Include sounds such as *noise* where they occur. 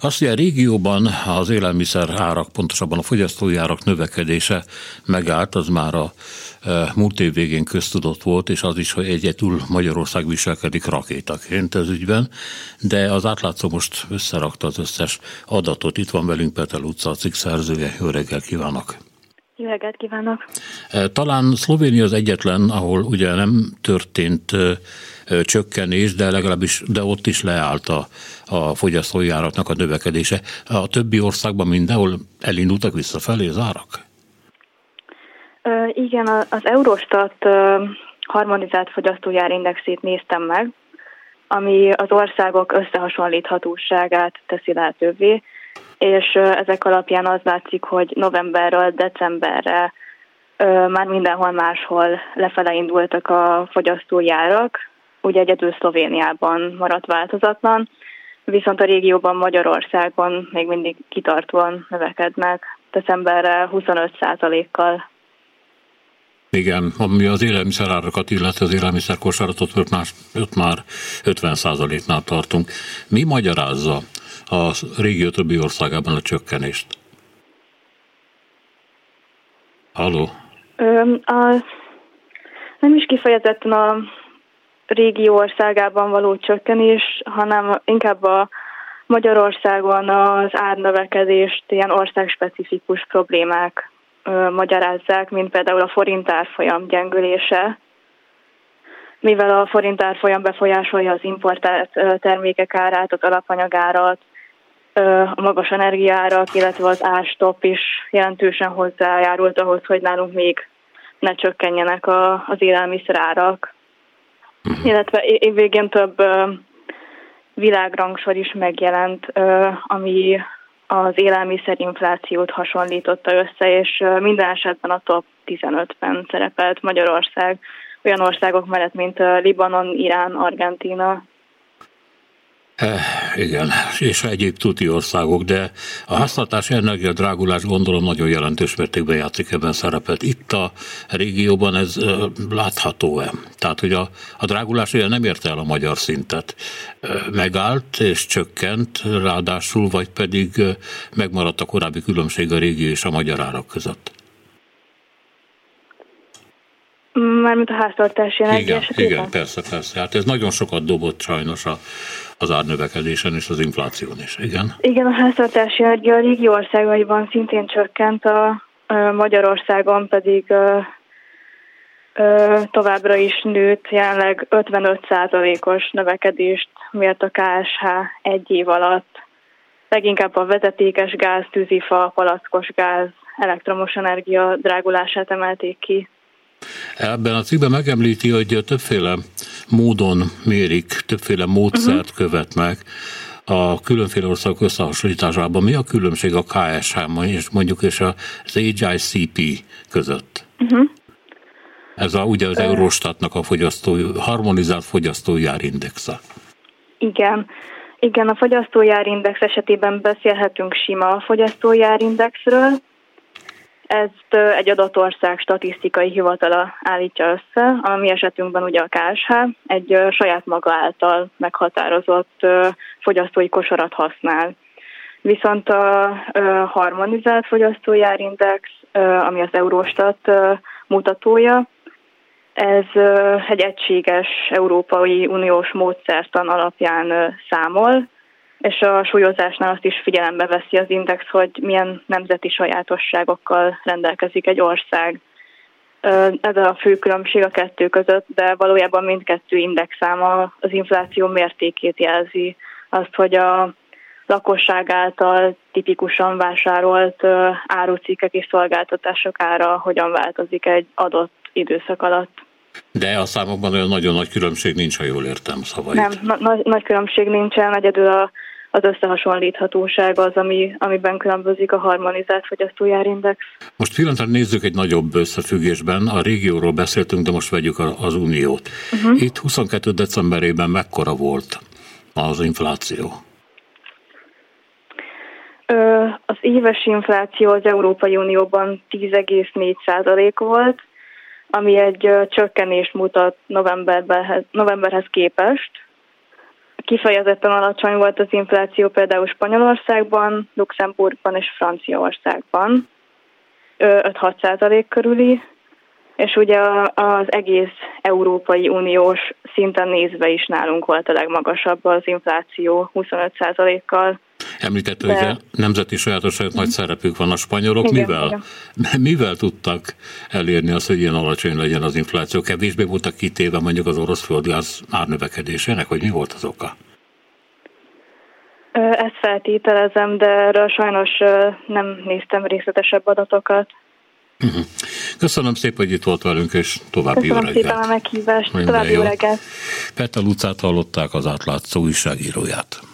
Azt, hogy a régióban az élelmiszer árak, pontosabban a fogyasztói árak növekedése megállt, az már a e, múlt év végén köztudott volt, és az is, hogy egyetül Magyarország viselkedik rakétaként ez ügyben, de az átlátszó most összerakta az összes adatot. Itt van velünk Petel utca, a cikk szerzője. Jó reggel kívánok! Jó reggelt kívánok! E, talán Szlovénia az egyetlen, ahol ugye nem történt e, csökkenés, de legalábbis de ott is leállt a, a fogyasztói áraknak a növekedése. A többi országban mindenhol elindultak visszafelé az árak? Igen, az Eurostat harmonizált fogyasztói árindexét néztem meg, ami az országok összehasonlíthatóságát teszi lehetővé, és ezek alapján az látszik, hogy novemberről decemberre már mindenhol máshol lefele indultak a fogyasztói árak, ugye egyedül Szlovéniában maradt változatlan, viszont a régióban Magyarországon még mindig kitartóan növekednek, decemberre 25%-kal. Igen, ami az élelmiszerárakat, illetve az élelmiszerkosaratot, ott már, ott már 50%-nál tartunk. Mi magyarázza a régió többi országában a csökkenést? Halló? A, nem is kifejezetten a régió országában való csökkenés, hanem inkább a Magyarországon az árnövekedést ilyen országspecifikus problémák ö, magyarázzák, mint például a forint árfolyam gyengülése, mivel a forint árfolyam befolyásolja az importált termékek árát, az alapanyagárat, a magas energiárak, illetve az ástop is jelentősen hozzájárult ahhoz, hogy nálunk még ne csökkenjenek a, az élelmiszerárak. Uh-huh. Illetve évvégén több világrangsor is megjelent, ami az élelmiszerinflációt hasonlította össze, és minden esetben a top 15-ben szerepelt Magyarország olyan országok mellett, mint Libanon, Irán, Argentína. Igen, és egyéb tuti országok, de a háztartási energiadrágulás gondolom nagyon jelentős mértékben játszik ebben szerepet. Itt a régióban ez látható-e? Tehát, hogy a, a drágulás ugye nem érte el a magyar szintet. Megállt és csökkent, ráadásul, vagy pedig megmaradt a korábbi különbség a régió és a magyar árak között? Mármint a háztartási energia igen, Igen, persze, persze. Hát ez nagyon sokat dobott sajnos a, az árnövekedésen és az infláción is, igen? Igen, a háztartási energia a régi országaiban szintén csökkent, a, Magyarországon pedig továbbra is nőtt, jelenleg 55%-os növekedést mért a KSH egy év alatt. Leginkább a vezetékes gáz, tűzifa, palackos gáz, elektromos energia drágulását emelték ki. Ebben a cikkben megemlíti, hogy többféle módon mérik, többféle módszert uh-huh. követnek a különféle országok összehasonlításában. Mi a különbség a KSH és mondjuk és az HICP között? Uh-huh. Ez a, ugye az Eurostatnak a fogyasztói, harmonizált fogyasztói árindexe. Igen. Igen, a fogyasztói árindex esetében beszélhetünk sima fogyasztói árindexről, ezt egy adott ország statisztikai hivatala állítja össze, a mi esetünkben ugye a KSH egy saját maga által meghatározott fogyasztói kosarat használ. Viszont a harmonizált fogyasztói árindex, ami az Eurostat mutatója, ez egy egységes Európai Uniós módszertan alapján számol, és a súlyozásnál azt is figyelembe veszi az index, hogy milyen nemzeti sajátosságokkal rendelkezik egy ország. Ez a fő különbség a kettő között, de valójában mindkettő indexáma az infláció mértékét jelzi. Azt, hogy a lakosság által tipikusan vásárolt árucikkek és szolgáltatások ára hogyan változik egy adott időszak alatt. De a számokban olyan nagyon nagy különbség nincs, ha jól értem szavait. Nem, na- nagy, nagy különbség nincsen, egyedül a az összehasonlíthatóság az, ami, amiben különbözik a harmonizált fogyasztójárindex. Most pillanatban nézzük egy nagyobb összefüggésben. A régióról beszéltünk, de most vegyük az uniót. Uh-huh. Itt 22. decemberében mekkora volt az infláció? Az éves infláció az Európai Unióban 10,4% volt, ami egy csökkenést mutat novemberhez, novemberhez képest, Kifejezetten alacsony volt az infláció például Spanyolországban, Luxemburgban és Franciaországban, 5-6 százalék körüli, és ugye az egész Európai Uniós szinten nézve is nálunk volt a legmagasabb az infláció 25 százalékkal. Említette, hogy a nemzeti sajátosságok nagy szerepük van a spanyolok. Igen, mivel, igen. *laughs* mivel tudtak elérni azt, hogy ilyen alacsony legyen az infláció? Kevésbé voltak kitéve mondjuk az orosz földgáz árnövekedésének, hogy mi volt az oka? Ezt feltételezem, de erről sajnos nem néztem részletesebb adatokat. Uh-huh. Köszönöm szépen, hogy itt volt velünk, és további Köszönöm jó reggelt. Szépen a meghívást, további jó reggelt. Peter Lucát hallották az átlátszó újságíróját.